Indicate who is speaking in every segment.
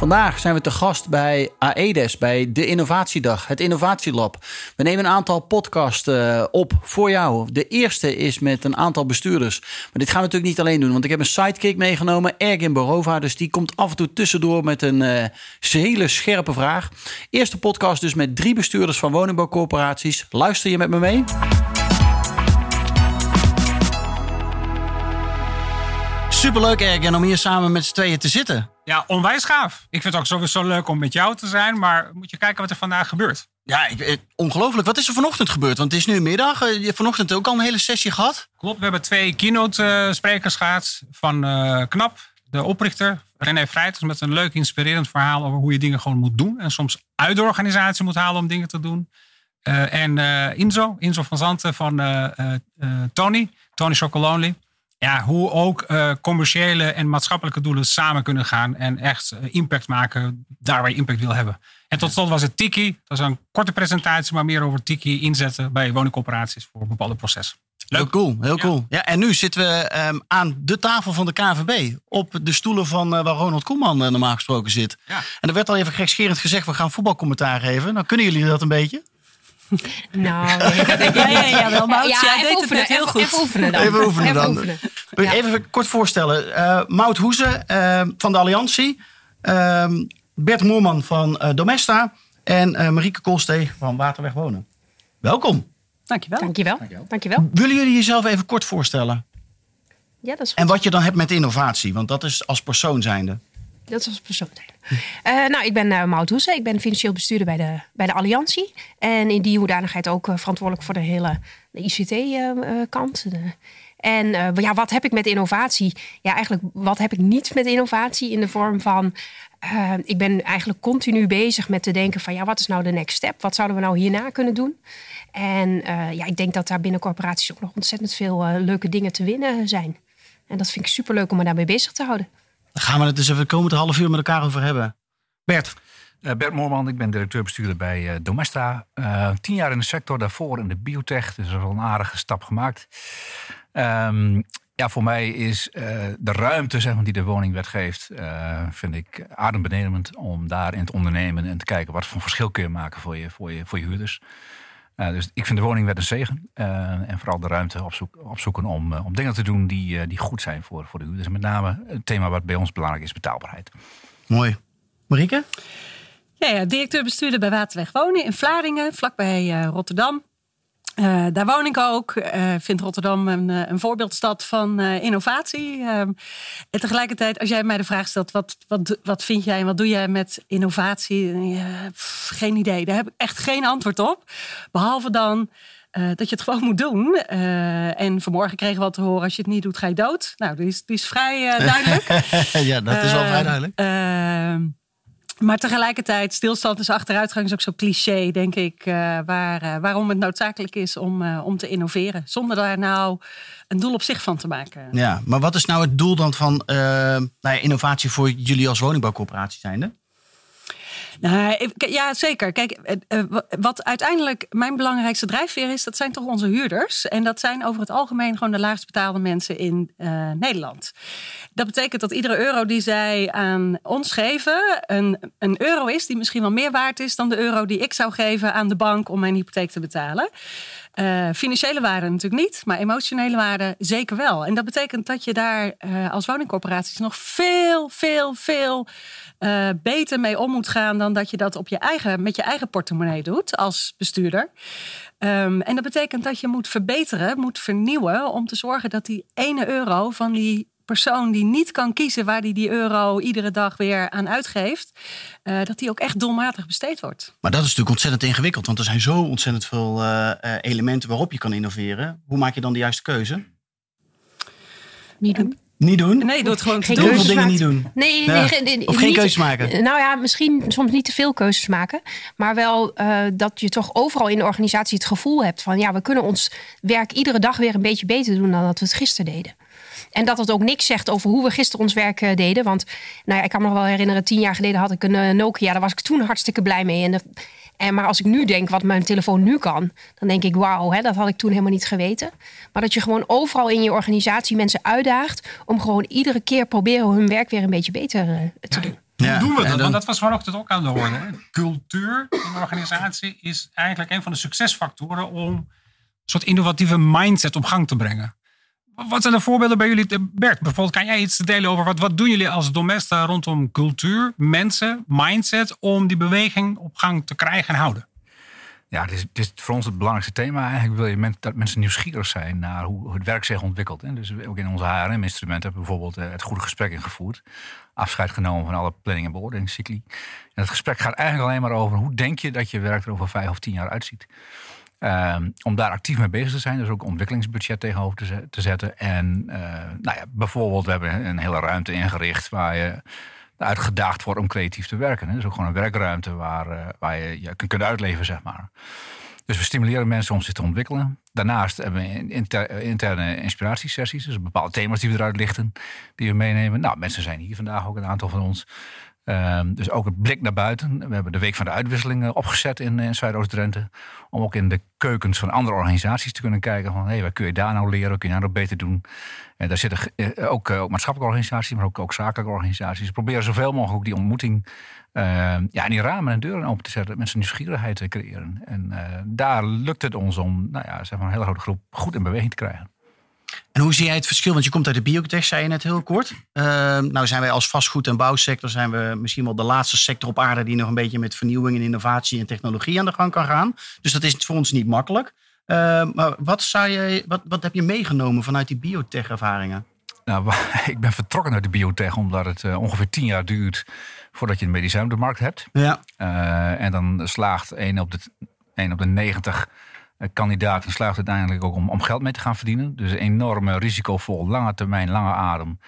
Speaker 1: Vandaag zijn we te gast bij AEDES, bij de Innovatiedag, het Innovatielab. We nemen een aantal podcasts uh, op voor jou. De eerste is met een aantal bestuurders. Maar dit gaan we natuurlijk niet alleen doen, want ik heb een sidekick meegenomen, Ergin Borova. Dus die komt af en toe tussendoor met een uh, hele scherpe vraag. Eerste podcast dus met drie bestuurders van woningbouwcorporaties. Luister je met me mee? Superleuk, Ergen, om hier samen met z'n tweeën te zitten.
Speaker 2: Ja, onwijs gaaf. Ik vind het ook sowieso leuk om met jou te zijn, maar moet je kijken wat er vandaag gebeurt.
Speaker 1: Ja, ik, ongelooflijk. Wat is er vanochtend gebeurd? Want het is nu middag. Eh, je hebt vanochtend ook al een hele sessie gehad.
Speaker 2: Klopt, we hebben twee keynote-sprekers gehad van uh, KNAP, de oprichter. René Vrijters met een leuk, inspirerend verhaal over hoe je dingen gewoon moet doen. En soms uit de organisatie moet halen om dingen te doen. Uh, en Inzo, Inzo van Zanten van Tony, Tony Chocolonely ja, hoe ook uh, commerciële en maatschappelijke doelen samen kunnen gaan en echt uh, impact maken daar waar je impact wil hebben. En tot slot was het Tiki. Dat is een korte presentatie, maar meer over Tiki inzetten bij woningcorporaties voor bepaalde processen.
Speaker 1: Leuk. Heel cool, heel cool. Ja, en nu zitten we um, aan de tafel van de KVB. Op de stoelen van uh, waar Ronald Koeman normaal gesproken zit. Ja. En er werd al even gekscherend gezegd, we gaan voetbalcommentaar geven. Nou, kunnen jullie dat een beetje?
Speaker 3: Nou, nee, dat denk ik ja, ja, ja, wel. Ja, jij deed oefenen, het heel goed.
Speaker 1: Even oefenen dan. Even oefenen dan. Even, oefenen. even kort voorstellen. Uh, Mout Hoeze uh, van de Alliantie. Uh, Bert Moorman van uh, Domesta. En uh, Marieke Kolstee van Waterweg Wonen. Welkom.
Speaker 3: Dankjewel.
Speaker 4: Dankjewel.
Speaker 3: Dankjewel.
Speaker 4: Dankjewel.
Speaker 1: Willen jullie jezelf even kort voorstellen?
Speaker 3: Ja, dat is goed.
Speaker 1: En wat je dan hebt met innovatie. Want dat is als persoon zijnde.
Speaker 3: Dat is als persoon uh, nou, ik ben uh, Maud Hoese. Ik ben financieel bestuurder bij de, bij de Alliantie. En in die hoedanigheid ook uh, verantwoordelijk voor de hele ICT-kant. en ja, wat heb ik met innovatie? Ja, eigenlijk wat heb ik niet met innovatie in de vorm van... ik ben eigenlijk continu bezig met te denken van... ja, wat is nou de next step? Wat zouden we nou hierna kunnen doen? En ja, ik denk dat daar binnen corporaties ook nog ontzettend veel leuke dingen te winnen zijn. En dat vind ik superleuk om me daarmee bezig te houden.
Speaker 1: Daar gaan we het dus even de komende half uur met elkaar over hebben. Bert.
Speaker 5: Uh, Bert Moorman, ik ben directeur-bestuurder bij uh, Domestra. Uh, tien jaar in de sector, daarvoor in de biotech. Dus er is al een aardige stap gemaakt. Um, ja, voor mij is de ruimte zeg maar, die de woningwet geeft, vind ik adembenemend om daarin te ondernemen en te kijken wat voor verschil kun je maken voor je, voor je, voor je huurders. Uh, dus ik vind de woningwet een zegen. Uh, en vooral de ruimte opzoek, opzoeken om, uh, om dingen te doen die, die goed zijn voor, voor de huurders. En met name het thema wat bij ons belangrijk is, betaalbaarheid.
Speaker 1: Mooi. Marieke?
Speaker 4: Ja, ja directeur-bestuurder bij Waterweg Wonen in Vlaardingen, vlakbij Rotterdam. Uh, daar woon ik ook. Uh, vind Rotterdam een, een voorbeeldstad van uh, innovatie. en tegelijkertijd, als jij mij de vraag stelt: wat, wat, wat vind jij en wat doe jij met innovatie? Pff, geen idee. Daar heb ik echt geen antwoord op. Behalve dan. dat je het gewoon moet doen. en vanmorgen kregen we al te horen: als je het niet doet, ga je dood. Nou, die is, die is vrij duidelijk.
Speaker 1: ja, dat is wel vrij duidelijk.
Speaker 4: Maar tegelijkertijd, stilstand is achteruitgang is ook zo cliché, denk ik. Uh, waar, uh, waarom het noodzakelijk is om, uh, om te innoveren. Zonder daar nou een doel op zich van te maken.
Speaker 1: Ja, maar wat is nou het doel dan van nou innovatie voor jullie als woningbouwcorporatie zijnde?
Speaker 4: Nou, ja, zeker. Kijk, wat uiteindelijk mijn belangrijkste drijfveer is, dat zijn toch onze huurders. En dat zijn over het algemeen gewoon de laagst betaalde mensen in uh, Nederland. Dat betekent dat iedere euro die zij aan ons geven, een, een euro is die misschien wel meer waard is dan de euro die ik zou geven aan de bank om mijn hypotheek te betalen. Financiële waarde natuurlijk niet, maar emotionele waarde zeker wel. En dat betekent dat je daar als woningcorporaties nog veel, veel, veel uh, beter mee om moet gaan dan dat je dat op je eigen, met je eigen portemonnee doet als bestuurder. Um, en dat betekent dat je moet verbeteren, moet vernieuwen om te zorgen dat die ene euro van die persoon die niet kan kiezen waar die die euro iedere dag weer aan uitgeeft, uh, dat die ook echt doelmatig besteed wordt.
Speaker 1: Maar dat is natuurlijk ontzettend ingewikkeld, want er zijn zo ontzettend veel uh, elementen waarop je kan innoveren. Hoe maak je dan de juiste keuze?
Speaker 4: Niet doen.
Speaker 6: Niet doen?
Speaker 4: Nee, doe het gewoon te doen.
Speaker 6: Dingen niet doen.
Speaker 3: Nee,
Speaker 6: Ja.
Speaker 3: nee, ge- nee,
Speaker 6: Of geen
Speaker 3: niet-
Speaker 6: keuzes maken.
Speaker 3: Nou ja, misschien soms niet te veel keuzes maken. Maar wel eh, dat je toch overal in de organisatie het gevoel hebt van... ja, we kunnen ons werk iedere dag weer een beetje beter doen dan dat we het gisteren deden. En dat het ook niks zegt over hoe we gisteren ons werk eh, deden. Want nou ja, ik kan me nog wel herinneren, tien jaar geleden had ik een eh, Nokia. Daar was ik toen hartstikke blij mee. En, de- en, maar als ik nu denk wat mijn telefoon nu kan... dan denk ik, wauw, hè, dat had ik toen helemaal niet geweten. Maar dat je gewoon overal in je organisatie mensen uitdaagt... om gewoon iedere keer proberen hun werk weer een beetje beter eh, te doen.
Speaker 6: Ja,
Speaker 2: Hoe doen we dat?
Speaker 6: dan-
Speaker 2: Want dat was vanochtend ook aan de orde. hè. Cultuur in een organisatie is eigenlijk een van de succesfactoren om een soort innovatieve mindset op gang te brengen. Wat zijn de voorbeelden bij jullie? Bert, bijvoorbeeld, kan jij iets delen over wat, wat doen jullie als Domesta rondom cultuur, mensen, mindset, om die beweging op gang te krijgen en houden?
Speaker 5: Ja, het is, het is voor ons het belangrijkste thema. Eigenlijk wil je men- dat mensen nieuwsgierig zijn naar hoe het werk zich ontwikkelt. Hè. Dus ook in onze HRM-instrumenten hebben we bijvoorbeeld eh, het goede gesprek ingevoerd. Afscheid genomen van alle planning- en beoordelingscycli. En het gesprek gaat eigenlijk alleen maar over hoe denk je dat je werk er over vijf of tien jaar uitziet. Ehm, om daar actief mee bezig te zijn, dus ook ontwikkelingsbudget tegenover te, zet- te zetten. En eh, nou ja, bijvoorbeeld, we hebben een hele ruimte ingericht waar je uitgedaagd wordt om creatief te werken. Hè. Dus ook gewoon een werkruimte waar, eh, waar je je kunt uitleven, zeg maar. Dus we stimuleren mensen om zich te ontwikkelen. Daarnaast hebben we inter- interne inspiratiesessies. Dus bepaalde thema's die we eruit lichten, die we meenemen. Nou, mensen zijn hier vandaag ook een aantal van ons. Ehm, dus ook het blik naar buiten. We hebben de Week van de Uitwisseling eh, opgezet in, in Zuidoost-Drenthe. Om ook in de keukens van andere organisaties te kunnen kijken. Van, hé, wat kun je daar nou leren? Wat kun je daar nou beter doen? En daar zitten eh, ook, eh, ook maatschappelijke organisaties, maar ook, ook zakelijke organisaties. We proberen zoveel mogelijk die ontmoeting... eh, ja, en die ramen en deuren open te zetten. Mensen nieuwsgierigheid te creëren. En eh, daar lukt het ons om nou ja, zeg maar een hele grote groep goed in beweging te krijgen.
Speaker 6: En hoe zie jij het verschil? Want je komt uit de biotech, zei je net heel kort. Uh, nou zijn wij als vastgoed- en bouwsector zijn we misschien wel de laatste sector op aarde die nog een beetje met vernieuwing en innovatie en technologie aan de gang kan gaan. Dus dat is voor ons niet makkelijk. Uh, maar wat, zou je, wat, wat heb je meegenomen vanuit die biotech-ervaringen?
Speaker 5: Nou, ik ben vertrokken uit de biotech omdat het uh, ongeveer tien jaar duurt voordat je een medicijn op de markt hebt.
Speaker 6: Ja.
Speaker 5: Uh, en dan slaagt 1 op de, 1 op de 90 kandidaten slaagt uiteindelijk ook om, om geld mee te gaan verdienen. Dus een enorme risicovol, lange termijn, lange adem.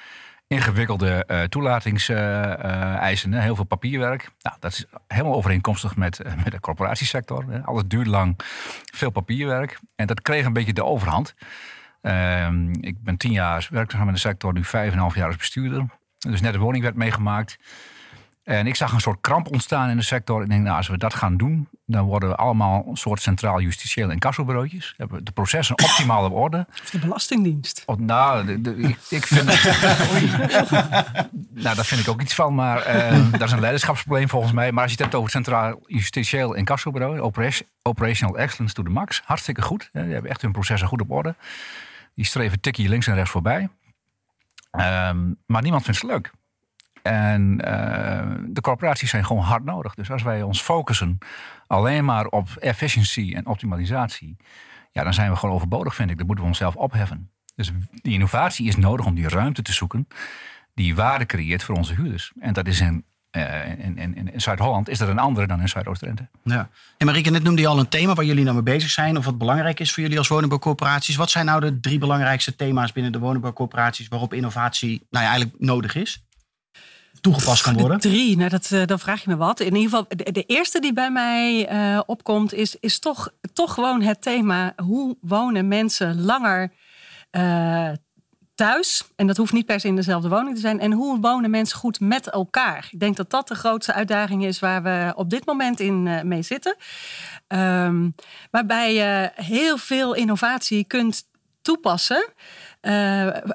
Speaker 5: Ingewikkelde uh, toelatingseisen, heel veel papierwerk. Nou, dat is helemaal overeenkomstig met, uh, met de corporatiesector. Alles duurt lang, veel papierwerk. En dat kreeg een beetje de overhand. Uh, ik ben tien jaar werkzaam in de sector, nu vijf en een half jaar als bestuurder. Dus net de woningwet meegemaakt. En ik zag een soort kramp ontstaan in de sector. Ik denk, nou, als we dat gaan doen, dan worden we allemaal een soort centraal justitieel incassobureautjes. Hebben we de processen optimaal op orde.
Speaker 4: Of de Belastingdienst.
Speaker 5: Nou, de, de, ik, ik, vind. nou, daar vind ik ook iets van. Maar uh, dat is een leiderschapsprobleem volgens mij. Maar als je het hebt over het centraal justitieel incassobureau, operational excellence to the max, hartstikke goed. Die hebben echt hun processen goed op orde. Die streven tikkie links en rechts voorbij. Um, maar niemand vindt het leuk. En uh, de corporaties zijn gewoon hard nodig. Dus als wij ons focussen alleen maar op efficiëntie en optimalisatie, ja, dan zijn we gewoon overbodig, vind ik. Dan moeten we onszelf opheffen. Dus die innovatie is nodig om die ruimte te zoeken die waarde creëert voor onze huurders. En dat is in, uh, in, in, in Zuid-Holland is dat een andere dan in Zuidoost-Drenthe.
Speaker 6: Ja. En Marieke, net noemde je al een thema waar jullie nou mee bezig zijn, of wat belangrijk is voor jullie als woningbouwcorporaties. Wat zijn nou de drie belangrijkste thema's binnen de woningbouwcorporaties waarop innovatie nou eigenlijk nodig is? Toegepast kan worden?
Speaker 4: De drie, nou dat, uh, dan vraag je me wat. In ieder geval, de, eerste die bij mij uh, opkomt, is, is toch, toch gewoon het thema: hoe wonen mensen langer uh, thuis? En dat hoeft niet per se in dezelfde woning te zijn. En hoe wonen mensen goed met elkaar? Ik denk dat dat de grootste uitdaging is waar we op dit moment in mee zitten. Um, waarbij je heel veel innovatie kunt toepassen.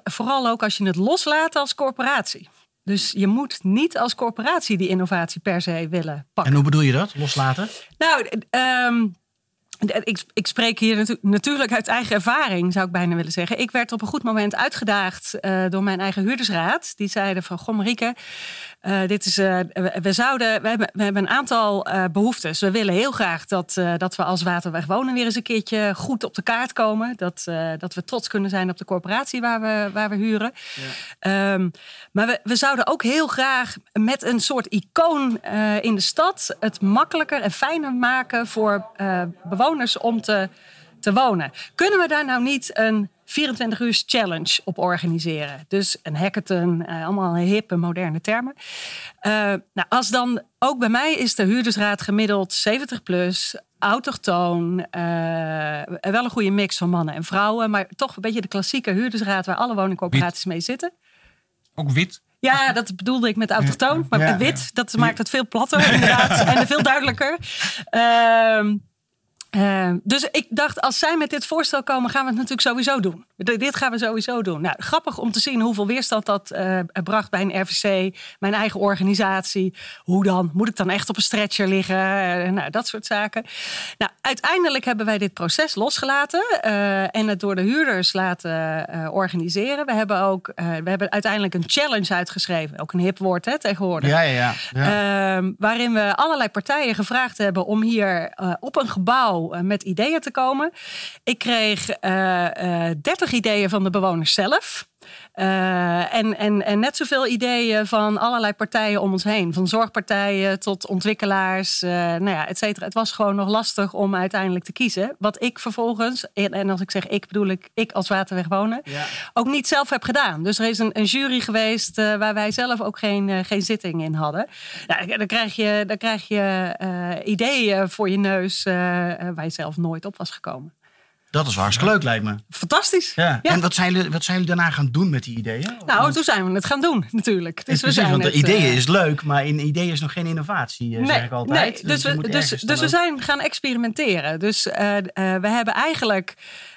Speaker 4: vooral ook als je het loslaat als corporatie. Dus je moet niet als corporatie die innovatie per se willen pakken.
Speaker 6: En hoe bedoel je dat, loslaten?
Speaker 4: Nou, um, ik, ik, spreek hier natu natuurlijk uit eigen ervaring, zou ik bijna willen zeggen. Ik werd op een goed moment uitgedaagd uh, door mijn eigen huurdersraad. Die zeiden van, goh Marieke, uh, dit is, uh, we, zouden, we, hebben, we hebben een aantal behoeftes. We willen heel graag dat, dat we als Waterweg Wonen weer eens een keertje goed op de kaart komen. Dat, dat we trots kunnen zijn op de corporatie waar we, waar we huren. Ja. Um, maar we, we zouden ook heel graag met een soort icoon in de stad het makkelijker en fijner maken voor bewoners om te, te wonen. Kunnen we daar nou niet een 24 uur challenge op organiseren. Dus een hackathon, uh, allemaal hippe, moderne termen. Uh, nou, als dan ook bij mij is de huurdersraad gemiddeld 70 plus, autochtoon, uh, wel een goede mix van mannen en vrouwen, maar toch een beetje de klassieke huurdersraad waar alle woningcorporaties mee zitten.
Speaker 2: Ook wit?
Speaker 4: Ja, dat bedoelde ik met autochtoon. Maar ja, wit, dat maakt het veel platter inderdaad. en veel duidelijker. Uh, uh, dus ik dacht, als zij met dit voorstel komen, gaan we het natuurlijk sowieso doen. Dit gaan we sowieso doen. Nou, grappig om te zien hoeveel weerstand dat uh, bracht bij een RVC, mijn eigen organisatie. Hoe dan? Moet ik dan echt op een stretcher liggen? Uh, nou, dat soort zaken. Nou, uiteindelijk hebben wij dit proces losgelaten en het door de huurders laten organiseren. We hebben ook, we hebben uiteindelijk een challenge uitgeschreven. Ook een hip woord hè, tegenwoordig.
Speaker 6: Ja, ja, ja.
Speaker 4: Ehm, waarin we allerlei partijen gevraagd hebben om hier op een gebouw met ideeën te komen. Ik kreeg 30 ideeën van de bewoners zelf. Uh, en, en, en net zoveel ideeën van allerlei partijen om ons heen. Van zorgpartijen tot ontwikkelaars, uh, nou ja, et cetera. Het was gewoon nog lastig om uiteindelijk te kiezen. Wat ik vervolgens, en, en als ik zeg ik bedoel ik, ik als Waterweg wonen, ja. ook niet zelf heb gedaan. Dus er is een, een jury geweest uh, waar wij zelf ook geen, geen zitting in hadden. Nou, dan krijg je, dan krijg je ideeën voor je neus waar je zelf nooit op was gekomen.
Speaker 6: Dat is hartstikke leuk, lijkt me.
Speaker 4: Fantastisch.
Speaker 6: Ja. En wat zijn, jullie, wat zijn jullie daarna gaan doen met die ideeën?
Speaker 4: Nou, toen zijn we het gaan doen, natuurlijk. Dus we zijn
Speaker 6: want de
Speaker 4: het,
Speaker 6: ideeën
Speaker 4: uh,
Speaker 6: is leuk, maar in ideeën is nog geen innovatie, nee, zeg ik altijd.
Speaker 4: Nee, dus, dus, we, dus, dus we zijn gaan experimenteren. Dus uh, uh, we hebben eigenlijk...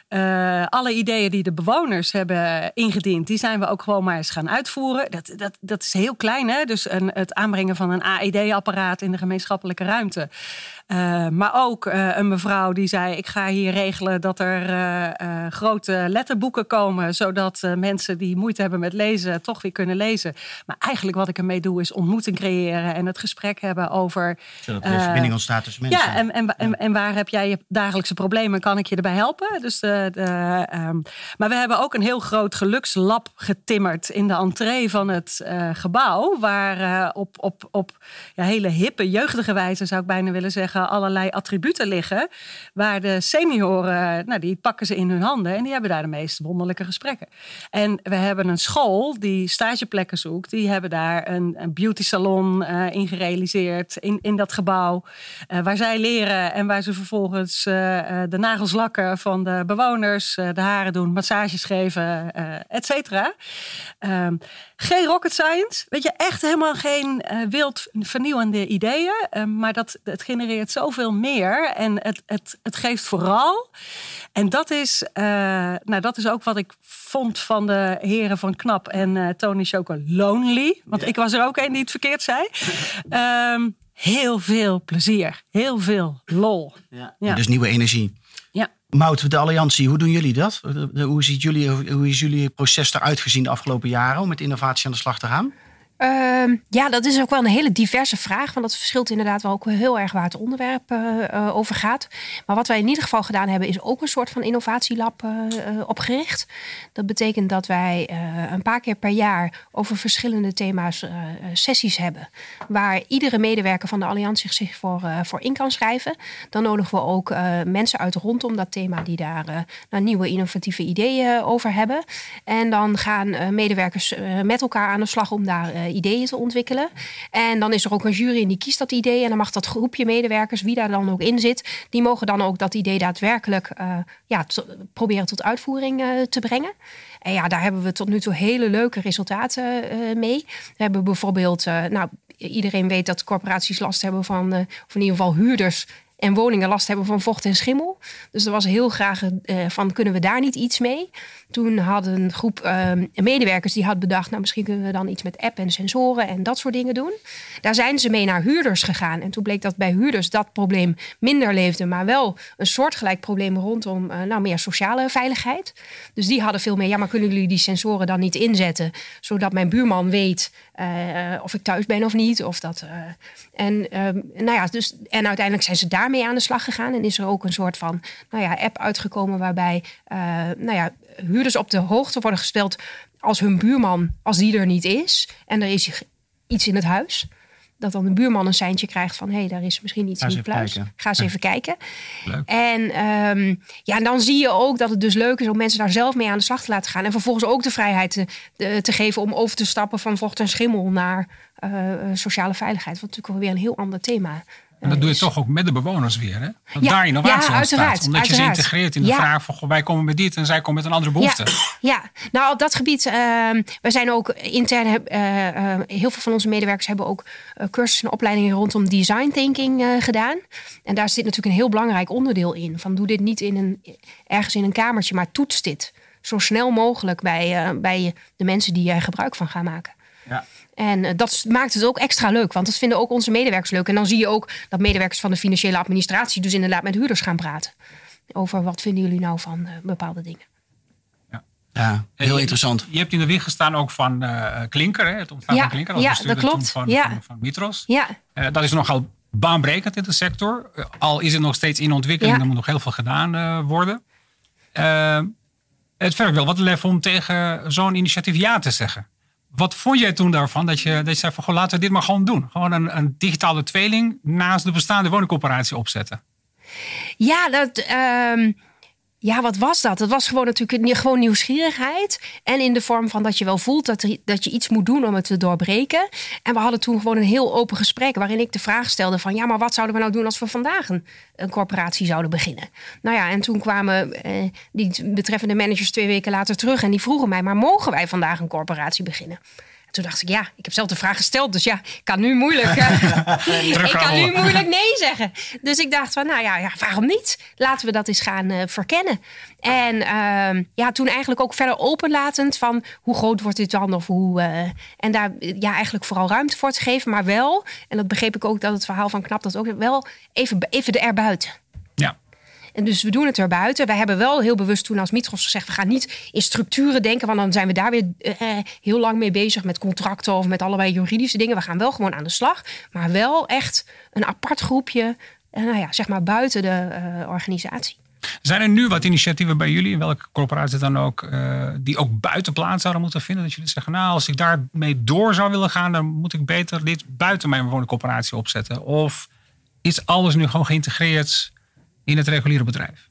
Speaker 4: Uh, alle ideeën die de bewoners hebben ingediend, die zijn we ook gewoon maar eens gaan uitvoeren. Dat, dat, dat is heel klein, hè? Dus een, het aanbrengen van een AED-apparaat in de gemeenschappelijke ruimte. Uh, maar ook uh, een mevrouw die zei: Ik ga hier regelen dat er grote letterboeken komen, zodat mensen die moeite hebben met lezen toch weer kunnen lezen. Maar eigenlijk wat ik ermee doe is ontmoeting creëren en het gesprek hebben over.
Speaker 6: Zodat er verbinding ontstaat tussen mensen.
Speaker 4: Ja, en, en, en, en, waar heb jij je dagelijkse problemen? Kan ik je erbij helpen? Dus de, um, maar we hebben ook een heel groot gelukslab getimmerd in de entree van het gebouw, waar op, op, op ja, hele hippe, jeugdige wijze zou ik bijna willen zeggen allerlei attributen liggen. Waar de senioren, nou, die pakken ze in hun handen en die hebben daar de meest wonderlijke gesprekken. En we hebben een school die stageplekken zoekt. Die hebben daar een, een beauty salon uh, in gerealiseerd in, in dat gebouw. Uh, waar zij leren en waar ze vervolgens de nagels lakken van de bewoners, de haren doen, massages geven, et cetera. Um, geen rocket science. Weet je, echt helemaal geen wild vernieuwende ideeën. maar dat, het genereert zoveel meer. En het, het, het geeft vooral. En dat is, uh, nou, dat is ook wat ik vond van de heren van Knap en uh, Tony Choco Lonely. Want ja. ik was er ook een die het verkeerd zei. Um, heel veel plezier. Heel veel lol.
Speaker 6: Ja. ja. Dus nieuwe energie. Mout, de Alliantie, hoe doen jullie dat? Hoe, ziet jullie, hoe is jullie proces eruit gezien de afgelopen jaren om met innovatie aan de slag te gaan?
Speaker 3: Uh, ja, dat is ook wel een hele diverse vraag. Want dat verschilt inderdaad wel ook heel erg waar het onderwerp uh, uh, over gaat. Maar wat wij in ieder geval gedaan hebben, is ook een soort van innovatielab opgericht. Dat betekent dat wij een paar keer per jaar over verschillende thema's sessies hebben. Waar iedere medewerker van de Alliantie zich voor, voor in kan schrijven. Dan nodigen we ook mensen uit rondom dat thema die daar nou, nieuwe innovatieve ideeën over hebben. En dan gaan medewerkers met elkaar aan de slag om daar ideeën te ontwikkelen. En dan is er ook een jury en die kiest dat idee. En dan mag dat groepje medewerkers, wie daar dan ook in zit, die mogen dan ook dat idee daadwerkelijk uh, ja, proberen tot uitvoering uh, te brengen. En ja, daar hebben we tot nu toe hele leuke resultaten mee. We hebben bijvoorbeeld, nou, iedereen weet dat corporaties last hebben van, of in ieder geval huurders en woningen last hebben van vocht en schimmel. Dus er was heel graag uh, van, kunnen we daar niet iets mee? Toen hadden een groep uh, medewerkers die had bedacht... nou, misschien kunnen we dan iets met app en sensoren en dat soort dingen doen. Daar zijn ze mee naar huurders gegaan. En toen bleek dat bij huurders dat probleem minder leefde... maar wel een soortgelijk probleem rondom uh, nou, meer sociale veiligheid. Dus die hadden veel meer... ja, maar kunnen jullie die sensoren dan niet inzetten... zodat mijn buurman weet of ik thuis ben of niet? Of dat, en, nou ja, dus, en uiteindelijk zijn ze daar daarmee aan de slag gegaan. En is er ook een soort van nou ja, app uitgekomen waarbij uh, nou ja, huurders op de hoogte worden gesteld als hun buurman, als die er niet is. En er is iets in het huis. dat dan de buurman een seintje krijgt van... hé, hey, daar is misschien iets in de pluis.
Speaker 6: kijken.
Speaker 3: Ga eens even kijken.
Speaker 2: Leuk.
Speaker 3: En, ehm, ja, en dan zie je ook dat het dus leuk is om mensen daar zelf mee aan de slag te laten gaan. En vervolgens ook de vrijheid te, te geven om over te stappen van vocht en schimmel naar eh, eh, sociale veiligheid. Wat natuurlijk weer een heel ander thema
Speaker 2: En dat doe je
Speaker 3: is.
Speaker 2: toch ook met de bewoners weer, hè? Dat
Speaker 3: Ja,
Speaker 2: daar innovatie
Speaker 3: ja,
Speaker 2: ontstaat.
Speaker 3: uiteraard,
Speaker 2: Omdat je ze integreert in de
Speaker 3: Ja.
Speaker 2: vraag van... goh, wij komen met dit en zij komen met een andere behoefte.
Speaker 3: Ja, nou op dat gebied, ehm wij zijn ook intern, eh, heel veel van onze medewerkers hebben ook eh, cursussen en opleidingen rondom design thinking gedaan. En daar zit natuurlijk een heel belangrijk onderdeel in. Van doe dit niet in een, ergens in een kamertje, maar toets dit zo snel mogelijk bij, bij de mensen die er gebruik van gaan maken.
Speaker 6: Ja.
Speaker 3: En eh, dat maakt het ook extra leuk, want dat vinden ook onze medewerkers leuk. En dan zie je ook dat medewerkers van de financiële administratie dus inderdaad met huurders gaan praten. Over wat vinden jullie nou van eh, bepaalde dingen.
Speaker 6: Ja, heel
Speaker 2: je-
Speaker 6: interessant.
Speaker 2: Je hebt in de wieg gestaan ook van eh, Klinker, hè? het ontstaan
Speaker 3: Ja,
Speaker 2: van Klinker als
Speaker 3: ja,
Speaker 2: bestuurder
Speaker 3: dat klopt.
Speaker 2: toen van,
Speaker 3: Ja.
Speaker 2: van, van Mitros.
Speaker 3: Ja,
Speaker 2: Eh, dat is nogal baanbrekend in de sector. Eh, al is het nog steeds in ontwikkeling,
Speaker 3: Ja.
Speaker 2: er moet nog heel veel gedaan eh, worden. Eh, het vergt wel wat lef om tegen zo'n initiatief ja te zeggen. Wat vond jij toen daarvan? Dat je, zei van goh, laten we dit maar gewoon doen. Gewoon een, een digitale tweeling naast de bestaande woningcoöperatie opzetten.
Speaker 3: Ja, dat, ehm, ja, wat was dat? Dat was gewoon natuurlijk gewoon nieuwsgierigheid. En in de vorm van dat je wel voelt dat, dat je iets moet doen om het te doorbreken. En we hadden toen gewoon een heel open gesprek waarin ik de vraag stelde van... ja, maar wat zouden we nou doen als we vandaag een, een corporatie zouden beginnen? Nou ja, en toen kwamen eh, die betreffende managers twee weken later terug... en die vroegen mij, maar mogen wij vandaag een corporatie beginnen? En toen dacht ik, ja, ik heb zelf de vraag gesteld. Dus ja, ik kan nu moeilijk, eh, ik kan nu moeilijk nee zeggen. Dus ik dacht van, nou ja, ja waarom niet? Laten we dat eens gaan eh, verkennen. En ehm, ja, toen eigenlijk ook verder openlatend van hoe groot wordt dit dan? Of hoe, eh, en daar ja, eigenlijk vooral ruimte voor te geven. Maar wel, en dat begreep ik ook dat het verhaal van Knap dat ook wel even, even erbuiten. Dus we doen het erbuiten. Wij hebben wel heel bewust toen als Mitros gezegd... we gaan niet in structuren denken... want dan zijn we daar weer eh, heel lang mee bezig... met contracten of met allerlei juridische dingen. We gaan wel gewoon aan de slag. Maar wel echt een apart groepje... eh, nou ja, zeg maar buiten de eh, organisatie.
Speaker 2: Zijn er nu wat initiatieven bij jullie, in welke corporatie dan ook, eh, die ook buiten plaats zouden moeten vinden? Dat jullie zeggen, nou, als ik daarmee door zou willen gaan, dan moet ik beter dit buiten mijn woningcorporatie opzetten. Of is alles nu gewoon geïntegreerd in het reguliere bedrijf?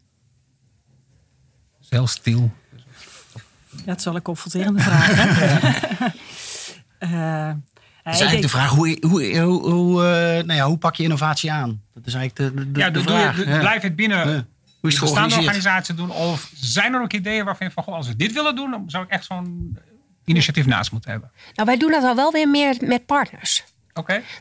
Speaker 2: Heel stil.
Speaker 4: Ja, het is wel een confronterende vraag. Hè? Eh, ja,
Speaker 6: Het is eigenlijk de vraag, hoe, hoe, hoe, hoe, eh, nou ja, hoe pak je innovatie aan? Dat is eigenlijk de,
Speaker 2: Ja,
Speaker 6: de
Speaker 2: dus doe je,
Speaker 6: vraag. Ja.
Speaker 2: blijf het binnen
Speaker 6: Ja. Hoe
Speaker 2: de
Speaker 6: is het
Speaker 2: bestaande organisatie doen? Of zijn er ook ideeën waarvan je van, goh, als we dit willen doen, dan zou ik echt zo'n initiatief naast moeten hebben?
Speaker 3: Nou, wij doen dat al wel weer meer met partners.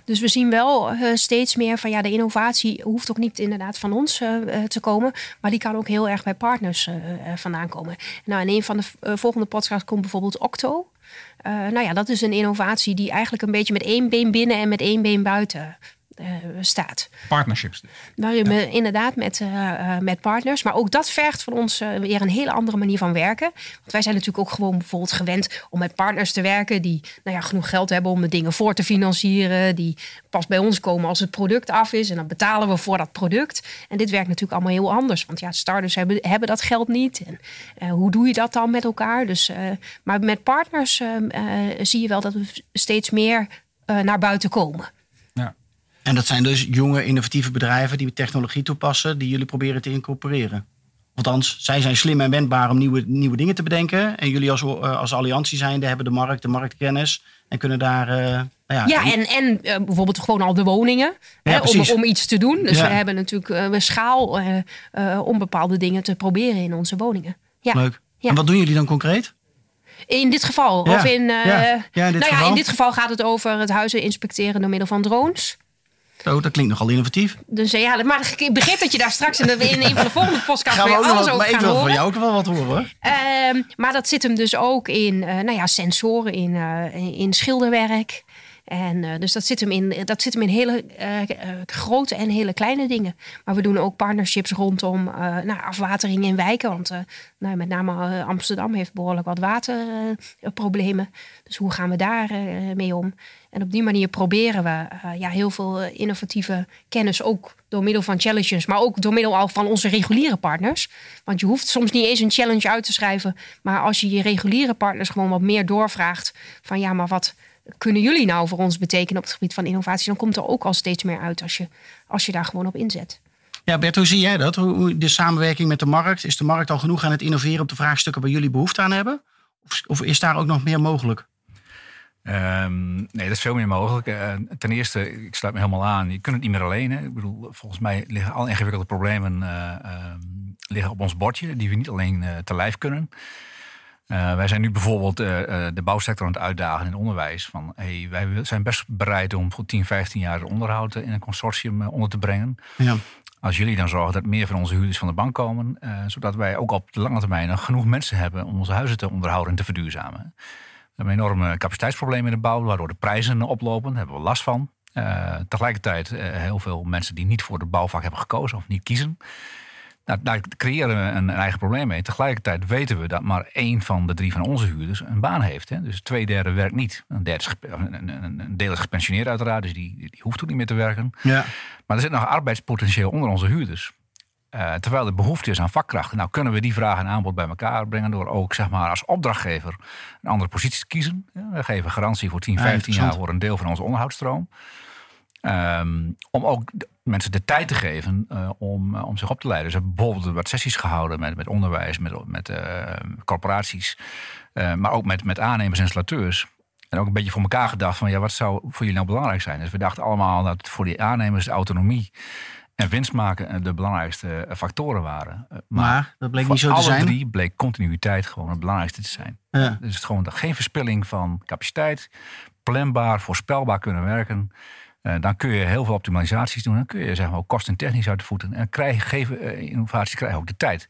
Speaker 3: Dus we zien wel eh, steeds meer van ja, de innovatie hoeft ook niet inderdaad van ons eh, eh, te komen, maar die kan ook heel erg bij partners eh, vandaan komen. Nou, in een van de volgende podcasts komt bijvoorbeeld Octo. Nou ja, dat is een innovatie die eigenlijk een beetje met één been binnen en met één been buiten staat.
Speaker 2: Partnerships. dus.
Speaker 3: Waarin we inderdaad met, eh, eh, met partners. Maar ook dat vergt van ons eh, weer een hele andere manier van werken. Want wij zijn natuurlijk ook gewoon bijvoorbeeld gewend om met partners te werken. die nou ja, genoeg geld hebben om de dingen voor te financieren. Die pas bij ons komen als het product af is. En dan betalen we voor dat product. En dit werkt natuurlijk allemaal heel anders. Want ja, starters hebben, hebben dat geld niet. En eh, hoe doe je dat dan met elkaar? Dus, eh, maar met partners eh, eh, zie je wel dat we steeds meer eh, naar buiten komen.
Speaker 6: En dat zijn dus jonge, innovatieve bedrijven die technologie toepassen, die jullie proberen te incorporeren. Althans, zij zijn slim en wendbaar om nieuwe, nieuwe dingen te bedenken. En jullie als, eh, als alliantie zijnde hebben de markt, de marktkennis. En kunnen daar. eh, nou ja,
Speaker 3: Ja, en, en eh, bijvoorbeeld gewoon al de woningen
Speaker 6: Ja,
Speaker 3: hè, om, om iets te doen. Dus
Speaker 6: Ja.
Speaker 3: we hebben natuurlijk we schaal om bepaalde dingen te proberen in onze woningen. Ja.
Speaker 6: Leuk. En wat doen jullie dan concreet?
Speaker 3: In dit geval. Of in,
Speaker 6: Ja. In dit
Speaker 3: nou ja,
Speaker 6: geval.
Speaker 3: in dit geval gaat het over het huizen inspecteren door middel van drones.
Speaker 6: Zo, dat klinkt nogal innovatief.
Speaker 3: Dus eh, ja, maar ik begreep dat je daar straks in, in een van de volgende podcasts weer alles
Speaker 6: wat,
Speaker 3: over
Speaker 6: maar ik
Speaker 3: gaan
Speaker 6: wil van
Speaker 3: horen.
Speaker 6: jou ook wel wat horen hoor.
Speaker 3: Ehm, maar dat zit hem dus ook in eh, nou ja, sensoren, in, eh, in schilderwerk. En eh, dus dat zit hem in, dat zit hem in hele eh, eh, grote en hele kleine dingen. Maar we doen ook partnerships rondom nou, afwatering in wijken. Want nou, met name Amsterdam heeft behoorlijk wat waterproblemen. dus hoe gaan we daar mee om? En op die manier proberen we ja, heel veel innovatieve kennis ook door middel van challenges, maar ook door middel al van onze reguliere partners. Want je hoeft soms niet eens een challenge uit te schrijven, maar als je je reguliere partners gewoon wat meer doorvraagt van ja, maar wat, kunnen jullie nou voor ons betekenen op het gebied van innovatie? Dan komt er ook al steeds meer uit als je, als je daar gewoon op inzet.
Speaker 6: Ja, Bert, hoe zie jij dat? Hoe, hoe- de samenwerking met de markt? Is de markt al genoeg aan het innoveren op de vraagstukken waar jullie behoefte aan hebben? Of, of is daar ook nog meer mogelijk?
Speaker 5: Ehm, nee, dat is veel meer mogelijk. Eh, ten eerste, ik sluit me helemaal aan. Je kunt het niet meer alleen. Hè. Ik bedoel, volgens mij liggen alle ingewikkelde problemen eh, ehm, liggen op ons bordje, die we niet alleen eh, te lijf kunnen. Eh, wij zijn nu bijvoorbeeld eh, eh, de bouwsector aan het uitdagen in het onderwijs. Van, hey, wij zijn best bereid om voor 10, 15 jaar onderhoud in een consortium onder te brengen.
Speaker 6: Ja.
Speaker 5: Als jullie dan zorgen dat meer van onze huurders van de bank komen, zodat wij ook op de lange termijn nog genoeg mensen hebben om onze huizen te onderhouden en te verduurzamen. We hebben enorme capaciteitsproblemen in de bouw, waardoor de prijzen oplopen. Daar hebben we last van. Tegelijkertijd heel veel mensen die niet voor de bouwvak hebben gekozen of niet kiezen. Nou, daar creëren we een, een eigen probleem mee. Tegelijkertijd weten we dat maar één van de drie van onze huurders een baan heeft. Hè. Dus twee derde werkt niet. Een, derde is een, een, deel is gepensioneerd uiteraard, dus die, die hoeft ook niet meer te werken.
Speaker 6: Ja.
Speaker 5: Maar er zit nog arbeidspotentieel onder onze huurders. Eh, terwijl er behoefte is aan vakkrachten. Nou kunnen we die vraag en aanbod bij elkaar brengen door ook zeg maar, als opdrachtgever een andere positie te kiezen. Ja, we geven garantie voor 10,
Speaker 6: Ja,
Speaker 5: 15 jaar voor een deel van onze onderhoudsstroom. Ehm, om ook mensen de tijd te geven eh, om, eh, om zich op te leiden. Dus we hebben bijvoorbeeld wat sessies gehouden met, met onderwijs, met, met eh, corporaties. maar ook met, met aannemers en installateurs. En ook een beetje voor elkaar gedacht van ja, wat zou voor jullie nou belangrijk zijn? Dus we dachten allemaal dat voor die aannemers de autonomie en winst maken de belangrijkste factoren waren. Eh,
Speaker 6: Maar dat bleek niet zo te
Speaker 5: alle
Speaker 6: zijn.
Speaker 5: drie bleek continuïteit gewoon het belangrijkste te zijn.
Speaker 6: Ja.
Speaker 5: Dus het gewoon dat geen verspilling van capaciteit, planbaar, voorspelbaar kunnen werken. Eh, dan kun je heel veel optimalisaties doen. Dan kun je zeg maar, ook kosten technisch uit de voeten. En krijgen, geven, eh, innovaties krijgen ook de tijd.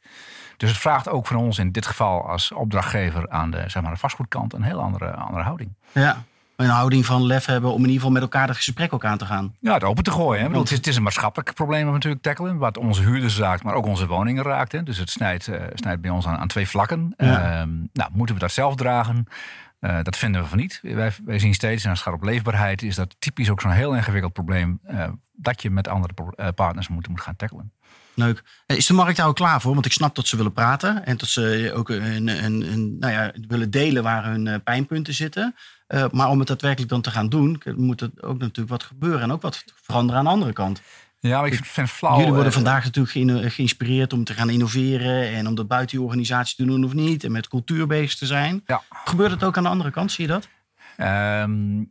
Speaker 5: Dus het vraagt ook van ons in dit geval als opdrachtgever aan de, zeg maar, de vastgoedkant een heel andere, andere houding.
Speaker 6: Ja. Een houding van lef hebben om in ieder geval met elkaar dat gesprek ook aan te gaan.
Speaker 5: Ja, het open te gooien. Hè. Bedoel, het, is, het is een maatschappelijk probleem we natuurlijk tackelen. Wat onze huurders raakt, maar ook onze woningen raakt. Hè. Dus het snijdt, eh, snijdt bij ons aan, aan twee vlakken.
Speaker 6: Ja.
Speaker 5: Ehm, nou, moeten we dat zelf dragen? Eh, dat vinden we van niet. Wij, wij zien steeds, en als gaat op leefbaarheid, is dat typisch ook zo'n heel ingewikkeld probleem. eh, dat je met andere eh, partners moet, moet gaan tackelen.
Speaker 6: Leuk. Is de markt daar ook klaar voor? Want ik snap dat ze willen praten. En dat ze ook een, een, een, nou ja, willen delen waar hun pijnpunten zitten. Maar om het daadwerkelijk dan te gaan doen, moet er ook natuurlijk wat gebeuren. En ook wat veranderen aan de andere kant.
Speaker 5: Ja, maar ik vind het flauw.
Speaker 6: Jullie worden
Speaker 5: eh,
Speaker 6: vandaag natuurlijk geïnspireerd om te gaan innoveren. En om dat buiten je organisatie te doen of niet. En met cultuur bezig te zijn.
Speaker 5: Ja.
Speaker 6: Gebeurt het ook aan de andere kant? Zie je dat?
Speaker 5: Ehm,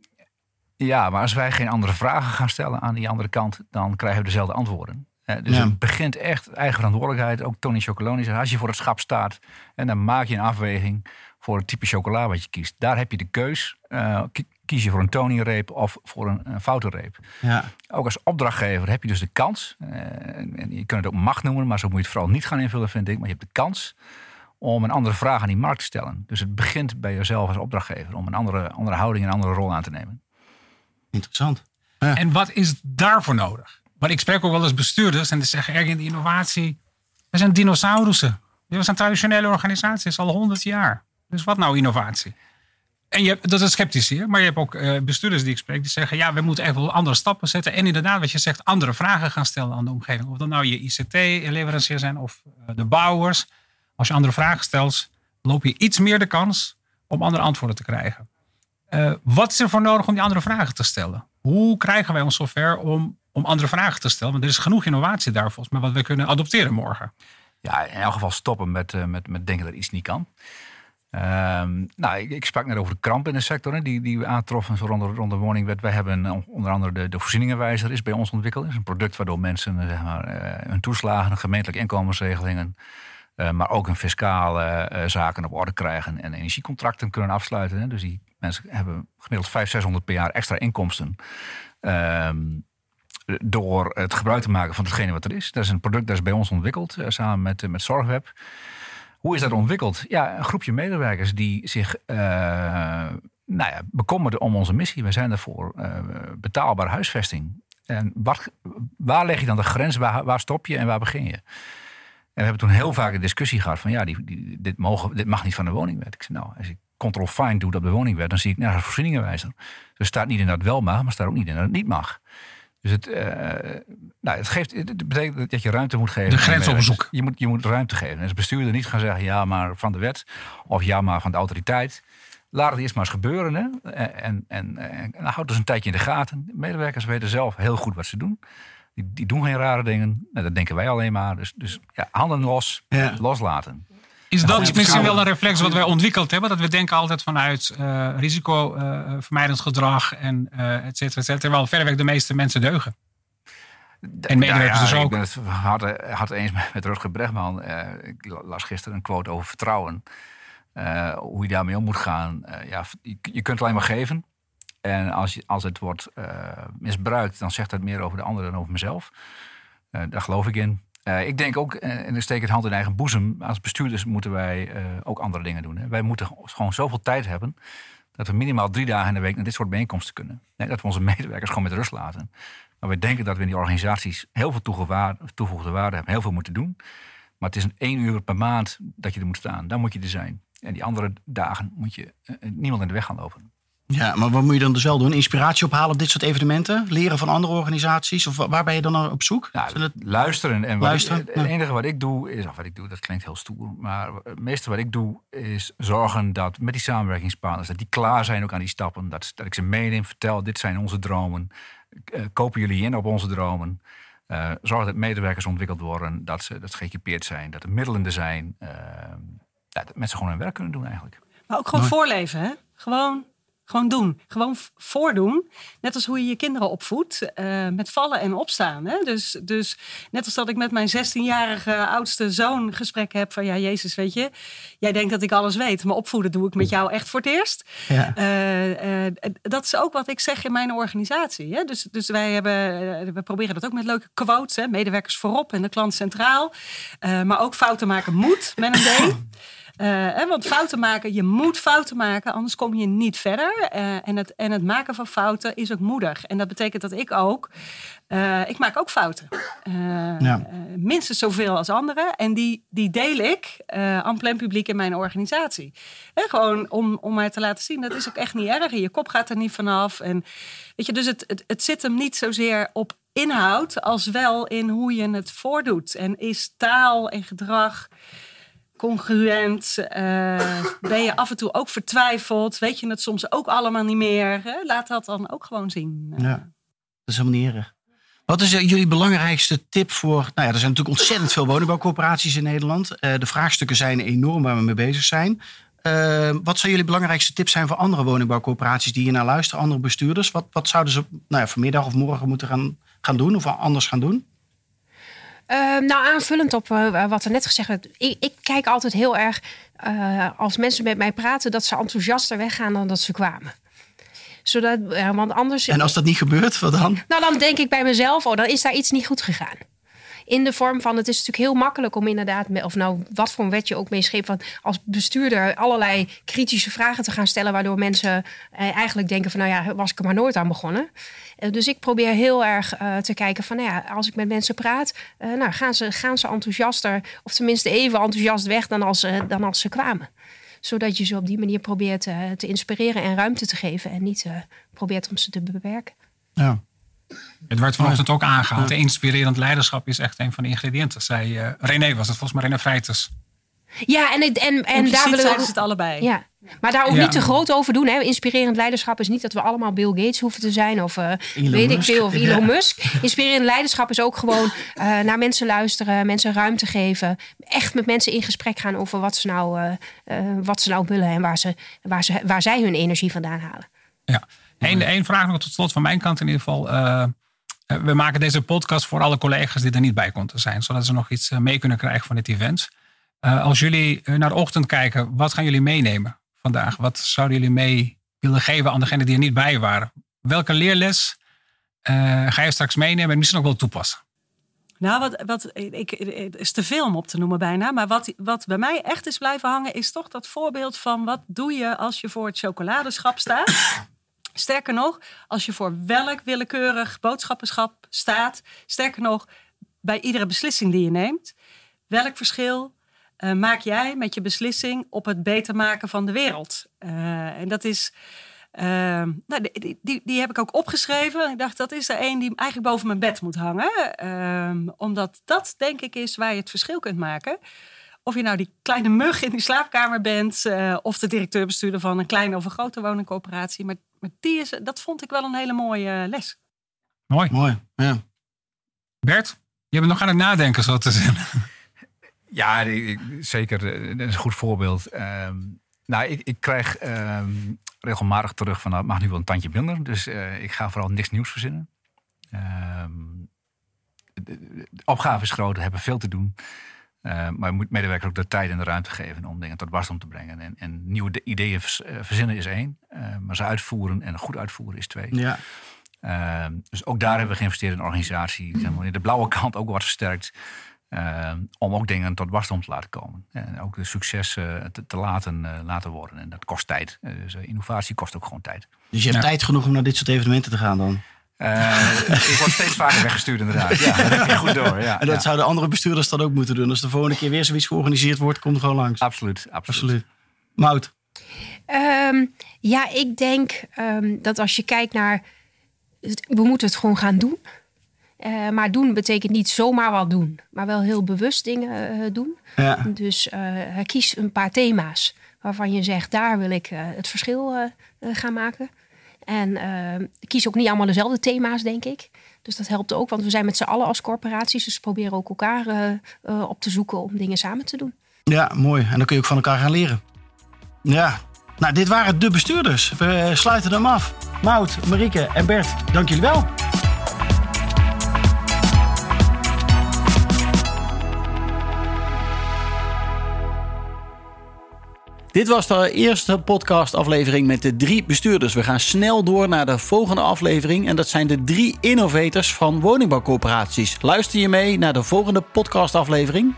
Speaker 5: ja, maar als wij geen andere vragen gaan stellen aan die andere kant, dan krijgen we dezelfde antwoorden. Eh, dus
Speaker 6: Ja.
Speaker 5: het begint echt eigen verantwoordelijkheid. Ook Tony Chocoloni zegt, als je voor het schap staat en dan maak je een afweging voor het type chocola wat je kiest. Daar heb je de keus. Eh, kies je voor een Tony-reep of voor een, een foute reep.
Speaker 6: Ja.
Speaker 5: Ook als opdrachtgever heb je dus de kans, eh, en en je kunt het ook macht noemen, maar zo moet je het vooral niet gaan invullen, vind ik. Maar je hebt de kans om een andere vraag aan die markt te stellen. Dus het begint bij jezelf als opdrachtgever om een andere, andere houding en een andere rol aan te nemen.
Speaker 6: Interessant.
Speaker 2: En wat is daarvoor nodig? Want ik spreek ook wel eens bestuurders en die zeggen erg in de innovatie. We zijn dinosaurussen. We zijn traditionele organisaties al honderd jaar. Dus wat nou innovatie? En je dat is sceptisch hier, maar je hebt ook eh, bestuurders die ik spreek die zeggen: ja, we moeten echt wel andere stappen zetten. En inderdaad, wat je zegt, andere vragen gaan stellen aan de omgeving. Of dat nou je ICT-leverancier zijn of eh, de bouwers. Als je andere vragen stelt, loop je iets meer de kans om andere antwoorden te krijgen. Eh, wat is er voor nodig om die andere vragen te stellen? Hoe krijgen wij ons zover om, om andere vragen te stellen? Want er is genoeg innovatie daar volgens mij wat we kunnen adopteren morgen.
Speaker 5: Ja, in elk geval stoppen met, met, met denken dat iets niet kan. Ehm, nou, ik, sprak net over de kramp in de sector hè, die, die we aantroffen zo rond, de- woningwet. Wij hebben eh, onder andere de, de voorzieningenwijzer is bij ons ontwikkeld. Dat is een product waardoor mensen eh, zeg maar, eh, hun toeslagen, gemeentelijke inkomensregelingen, maar ook hun fiscale zaken op orde krijgen en energiecontracten kunnen afsluiten. Hè. Dus die mensen hebben gemiddeld 500, 600 per jaar extra inkomsten. Ehm, door het gebruik te maken van hetgene wat er is. Dat is een product dat is bij ons ontwikkeld, samen met, met Zorgweb. Hoe is dat ontwikkeld? Ja, een groepje medewerkers die zich eh nou ja, bekommerden om onze missie. We zijn daarvoor eh betaalbare huisvesting. En wat, waar leg je dan de grens? Waar, waar stop je en waar begin je? En we hebben toen heel vaak een discussie gehad van ja, dit, mogen, dit mag niet van de woningwet. Ik zei nou, als ik control find doe op de woningwet, dan zie ik naar de voorzieningenwijzer. Dus staat niet in dat wel mag, maar staat ook niet in dat het niet mag. Dus het, eh, nou, het, geeft, het betekent dat je ruimte moet geven.
Speaker 2: De grens.
Speaker 5: Je moet, je moet ruimte geven. En als bestuurder niet gaan zeggen ja, maar van de wet of ja, maar van de autoriteit. laat het eerst maar eens gebeuren. Hè? En, en, en, en houd dus een tijdje in de gaten. De medewerkers weten zelf heel goed wat ze doen. Die, die doen geen rare dingen. Nou, dat denken wij alleen maar. Dus, dus ja, handen los,
Speaker 6: Ja.
Speaker 5: loslaten.
Speaker 2: Is dat misschien wel een reflex wat wij ontwikkeld hebben? Dat we denken altijd vanuit eh risicovermijdend gedrag en eh et cetera, et cetera. Terwijl verreweg de meeste mensen deugen. En medewerkers dus
Speaker 5: ik
Speaker 2: ook.
Speaker 5: ben het hard, hard eens met, Rutger Bregman. Eh, ik las gisteren een quote over vertrouwen. Eh, hoe je daarmee om moet gaan. Eh, ja, je, je kunt het alleen maar geven. En als, je, als het wordt eh, misbruikt, dan zegt dat meer over de ander dan over mezelf. Eh, daar geloof ik in. Eh, ik denk ook, eh, en ik steek het hand in eigen boezem. Als bestuurders moeten wij eh, ook andere dingen doen. Hè. Wij moeten gewoon zoveel tijd hebben. dat we minimaal drie dagen in de week naar dit soort bijeenkomsten kunnen. Nee, dat we onze medewerkers gewoon met rust laten. Maar we denken dat we in die organisaties heel veel toegevoegde waarde hebben, heel veel moeten doen. Maar het is een één uur per maand dat je er moet staan. Dan moet je er zijn. En die andere dagen moet je niemand in de weg gaan lopen.
Speaker 6: Ja, maar wat moet je dan dus wel doen? Inspiratie ophalen op dit soort evenementen? Leren van andere organisaties? Of wa- waar ben je dan op zoek?
Speaker 5: Nou,
Speaker 6: het-
Speaker 5: luisteren. En wat
Speaker 6: Luisteren,
Speaker 5: ik- het
Speaker 6: ja.
Speaker 5: enige wat ik doe is, of wat ik doe, dat klinkt heel stoer. Maar het meeste wat ik doe is zorgen dat met die samenwerkingspartners, dat die klaar zijn ook aan die stappen. Dat, dat ik ze meeneem, vertel, dit zijn onze dromen. Eh, kopen jullie in op onze dromen? Eh, zorg dat medewerkers ontwikkeld worden, dat ze, dat ze geëquipeerd zijn, dat er middelen er zijn. ja, dat mensen gewoon hun werk kunnen doen eigenlijk.
Speaker 4: Maar ook gewoon voorleven, hè? Gewoon, gewoon doen. Gewoon voordoen. Net als hoe je je kinderen opvoedt. eh, met vallen en opstaan. Hè? Dus, dus net als dat ik met mijn 16-jarige oudste zoon gesprek heb van... Ja, Jezus, weet je, jij denkt dat ik alles weet. Maar opvoeden doe ik met jou echt voor het eerst.
Speaker 6: Ja.
Speaker 4: Eh, eh, dat is ook wat ik zeg in mijn organisatie. Hè? Dus, dus wij hebben, we proberen dat ook met leuke quotes. Hè? Medewerkers voorop en de klant centraal. Maar ook fouten maken moet met een D. Eh, hè, want fouten maken, je moet fouten maken, anders kom je niet verder. Eh, en, het, en het maken van fouten is ook moedig. En dat betekent dat ik ook, eh, ik maak ook fouten.
Speaker 6: Ja.
Speaker 4: minstens zoveel als anderen. En die, die deel ik aan plein publiek in mijn organisatie. Hè, gewoon om, om mij te laten zien, dat is ook echt niet erg. En je kop gaat er niet vanaf. En, weet je, dus het, het, het zit hem niet zozeer op inhoud, als wel in hoe je het voordoet. En is taal en gedrag congruent? Eh, ben je af en toe ook vertwijfeld? Weet je het soms ook allemaal niet meer? Hè? Laat dat dan ook gewoon zien.
Speaker 6: Ja, dat is helemaal. Wat is eh, jullie belangrijkste tip voor... Nou ja, er zijn natuurlijk ontzettend veel woningbouwcorporaties in Nederland. Eh, de vraagstukken zijn enorm waar we mee bezig zijn. Eh, wat zou jullie belangrijkste tips zijn voor andere woningbouwcorporaties die hier naar luisteren, andere bestuurders? Wat, wat zouden ze nou ja, vanmiddag of morgen moeten gaan, gaan doen of anders gaan doen?
Speaker 3: Ehm, nou, aanvullend op eh, wat er net gezegd werd. Ik, ik kijk altijd heel erg eh, als mensen met mij praten dat ze enthousiaster weggaan dan dat ze kwamen. Zodat, eh, want anders.
Speaker 6: En als dat niet gebeurt, wat dan?
Speaker 3: Nou, dan denk ik bij mezelf, oh, dan is daar iets niet goed gegaan. In de vorm van, het is natuurlijk heel makkelijk om inderdaad, of nou wat voor een wet je ook meeschreef, van als bestuurder allerlei kritische vragen te gaan stellen, waardoor mensen eh, eigenlijk denken van, nou ja, was ik er maar nooit aan begonnen. Eh, dus ik probeer heel erg eh, te kijken van, nou ja, als ik met mensen praat, nou gaan ze, gaan ze enthousiaster, of tenminste even enthousiast weg dan als, dan als ze kwamen. Zodat je ze op die manier probeert te inspireren en ruimte te geven en niet probeert om ze te beperken.
Speaker 6: Ja.
Speaker 2: Het werd vanochtend ook aangehaald. Inspirerend leiderschap is echt een van de ingrediënten. Zei eh, René was het, volgens mij René Vrijters.
Speaker 3: Ja, en, het- en, en daar willen
Speaker 4: zijn
Speaker 3: we.
Speaker 4: ze het allebei.
Speaker 3: Ja, maar daar ook
Speaker 2: Ja.
Speaker 3: niet te groot over doen. Hè. Inspirerend leiderschap is niet dat we allemaal Bill Gates hoeven te zijn. Of eh, weet ik veel, of Elon
Speaker 6: Ja.
Speaker 3: Musk. Inspirerend leiderschap is ook gewoon eh, naar mensen luisteren. Mensen ruimte geven. Echt met mensen in gesprek gaan over wat ze nou, eh, eh, wat ze nou willen. En waar, ze, waar, ze, waar zij hun energie vandaan halen.
Speaker 2: Ja. Eén één vraag nog tot slot van mijn kant in ieder geval. Eh, eh, we maken deze podcast voor alle collega's die er niet bij konden zijn. Zodat ze nog iets eh, mee kunnen krijgen van dit event. Als jullie naar de ochtend kijken, wat gaan jullie meenemen vandaag? Wat zouden jullie mee willen geven aan degenen die er niet bij waren? Welke leerles ga je straks meenemen en misschien ook wel toepassen?
Speaker 4: Nou, wat, wat ik, het is te veel om op te noemen bijna. Maar wat, wat bij mij echt is blijven hangen, is toch dat voorbeeld van wat doe je als je voor het chocoladeschap staat. Sterker nog, als je voor welk willekeurig boodschappenschap staat. Sterker nog, bij iedere beslissing die je neemt. Welk verschil eh, maak jij met je beslissing op het beter maken van de wereld? Eh, en dat is. eh, nou, die, die- heb ik ook opgeschreven. Ik dacht, dat is er één die eigenlijk boven mijn bed moet hangen. Omdat dat, denk ik, is waar je het verschil kunt maken. of je nou die kleine mug in die slaapkamer bent, of de directeur-bestuurder van een kleine of een grote woningcoöperatie. Maar, maar die is, dat vond ik wel een hele mooie les.
Speaker 2: Mooi.
Speaker 6: Mooi, ja.
Speaker 2: Bert, je bent nog aan het nadenken, zo te zijn.
Speaker 5: Ja, zeker. eh, Dat is een goed voorbeeld. Ehm, nou, ik, ik krijg ehm, regelmatig terug van, nou, het mag nu wel een tandje minder. Dus eh, ik ga vooral niks nieuws verzinnen. Ehm, de, de- de opgave is groot, we hebben veel te doen. Eh, maar je moet medewerkers ook de tijd en de ruimte geven om dingen tot wasdom te brengen. En, en nieuwe de- ideeën vers- eh, verzinnen is één, eh, maar ze uitvoeren en goed uitvoeren is twee.
Speaker 6: ja.
Speaker 5: Ehm, dus ook daar hebben we geïnvesteerd in een organisatie. Zeg maar, de blauwe kant ook wat versterkt. ehm, om ook dingen tot wasdom te laten komen. En ook de successen te, te laten, laten worden. En dat kost tijd. Eh, Dus innovatie kost ook gewoon tijd.
Speaker 6: Dus je hebt
Speaker 2: Ja.
Speaker 6: tijd genoeg om naar dit soort evenementen te gaan dan.
Speaker 5: Eh, ik word steeds vaker weggestuurd inderdaad. Ja, dat heb je goed door. Ja,
Speaker 6: En dat
Speaker 5: ja.
Speaker 6: zouden andere bestuurders dan ook moeten doen. Als de volgende keer weer zoiets georganiseerd wordt, kom er gewoon langs.
Speaker 5: Absoluut, absoluut.
Speaker 6: Absoluut. Mout.
Speaker 3: Ehm, ja, ik denk ehm, dat als je kijkt naar. We moeten het gewoon gaan doen. Eh, maar doen betekent niet zomaar wat doen, maar wel heel bewust dingen eh, doen.
Speaker 6: Ja.
Speaker 3: Dus eh, kies een paar thema's waarvan je zegt: daar wil ik het verschil gaan maken. En eh, kies ook niet allemaal dezelfde thema's, denk ik. Dus dat helpt ook, want we zijn met z'n allen als corporaties. Dus we proberen ook elkaar eh, eh, op te zoeken om dingen samen te doen.
Speaker 6: ja, mooi. En dan kun je ook van elkaar gaan leren. Ja. Nou, dit waren de bestuurders. We sluiten hem af. Mout, Marieke en Bert, dank jullie wel.
Speaker 1: Dit was de eerste podcastaflevering met de drie bestuurders. We gaan snel door naar de volgende aflevering. En dat zijn de drie innovators van woningbouwcorporaties. Luister je mee naar de volgende podcastaflevering?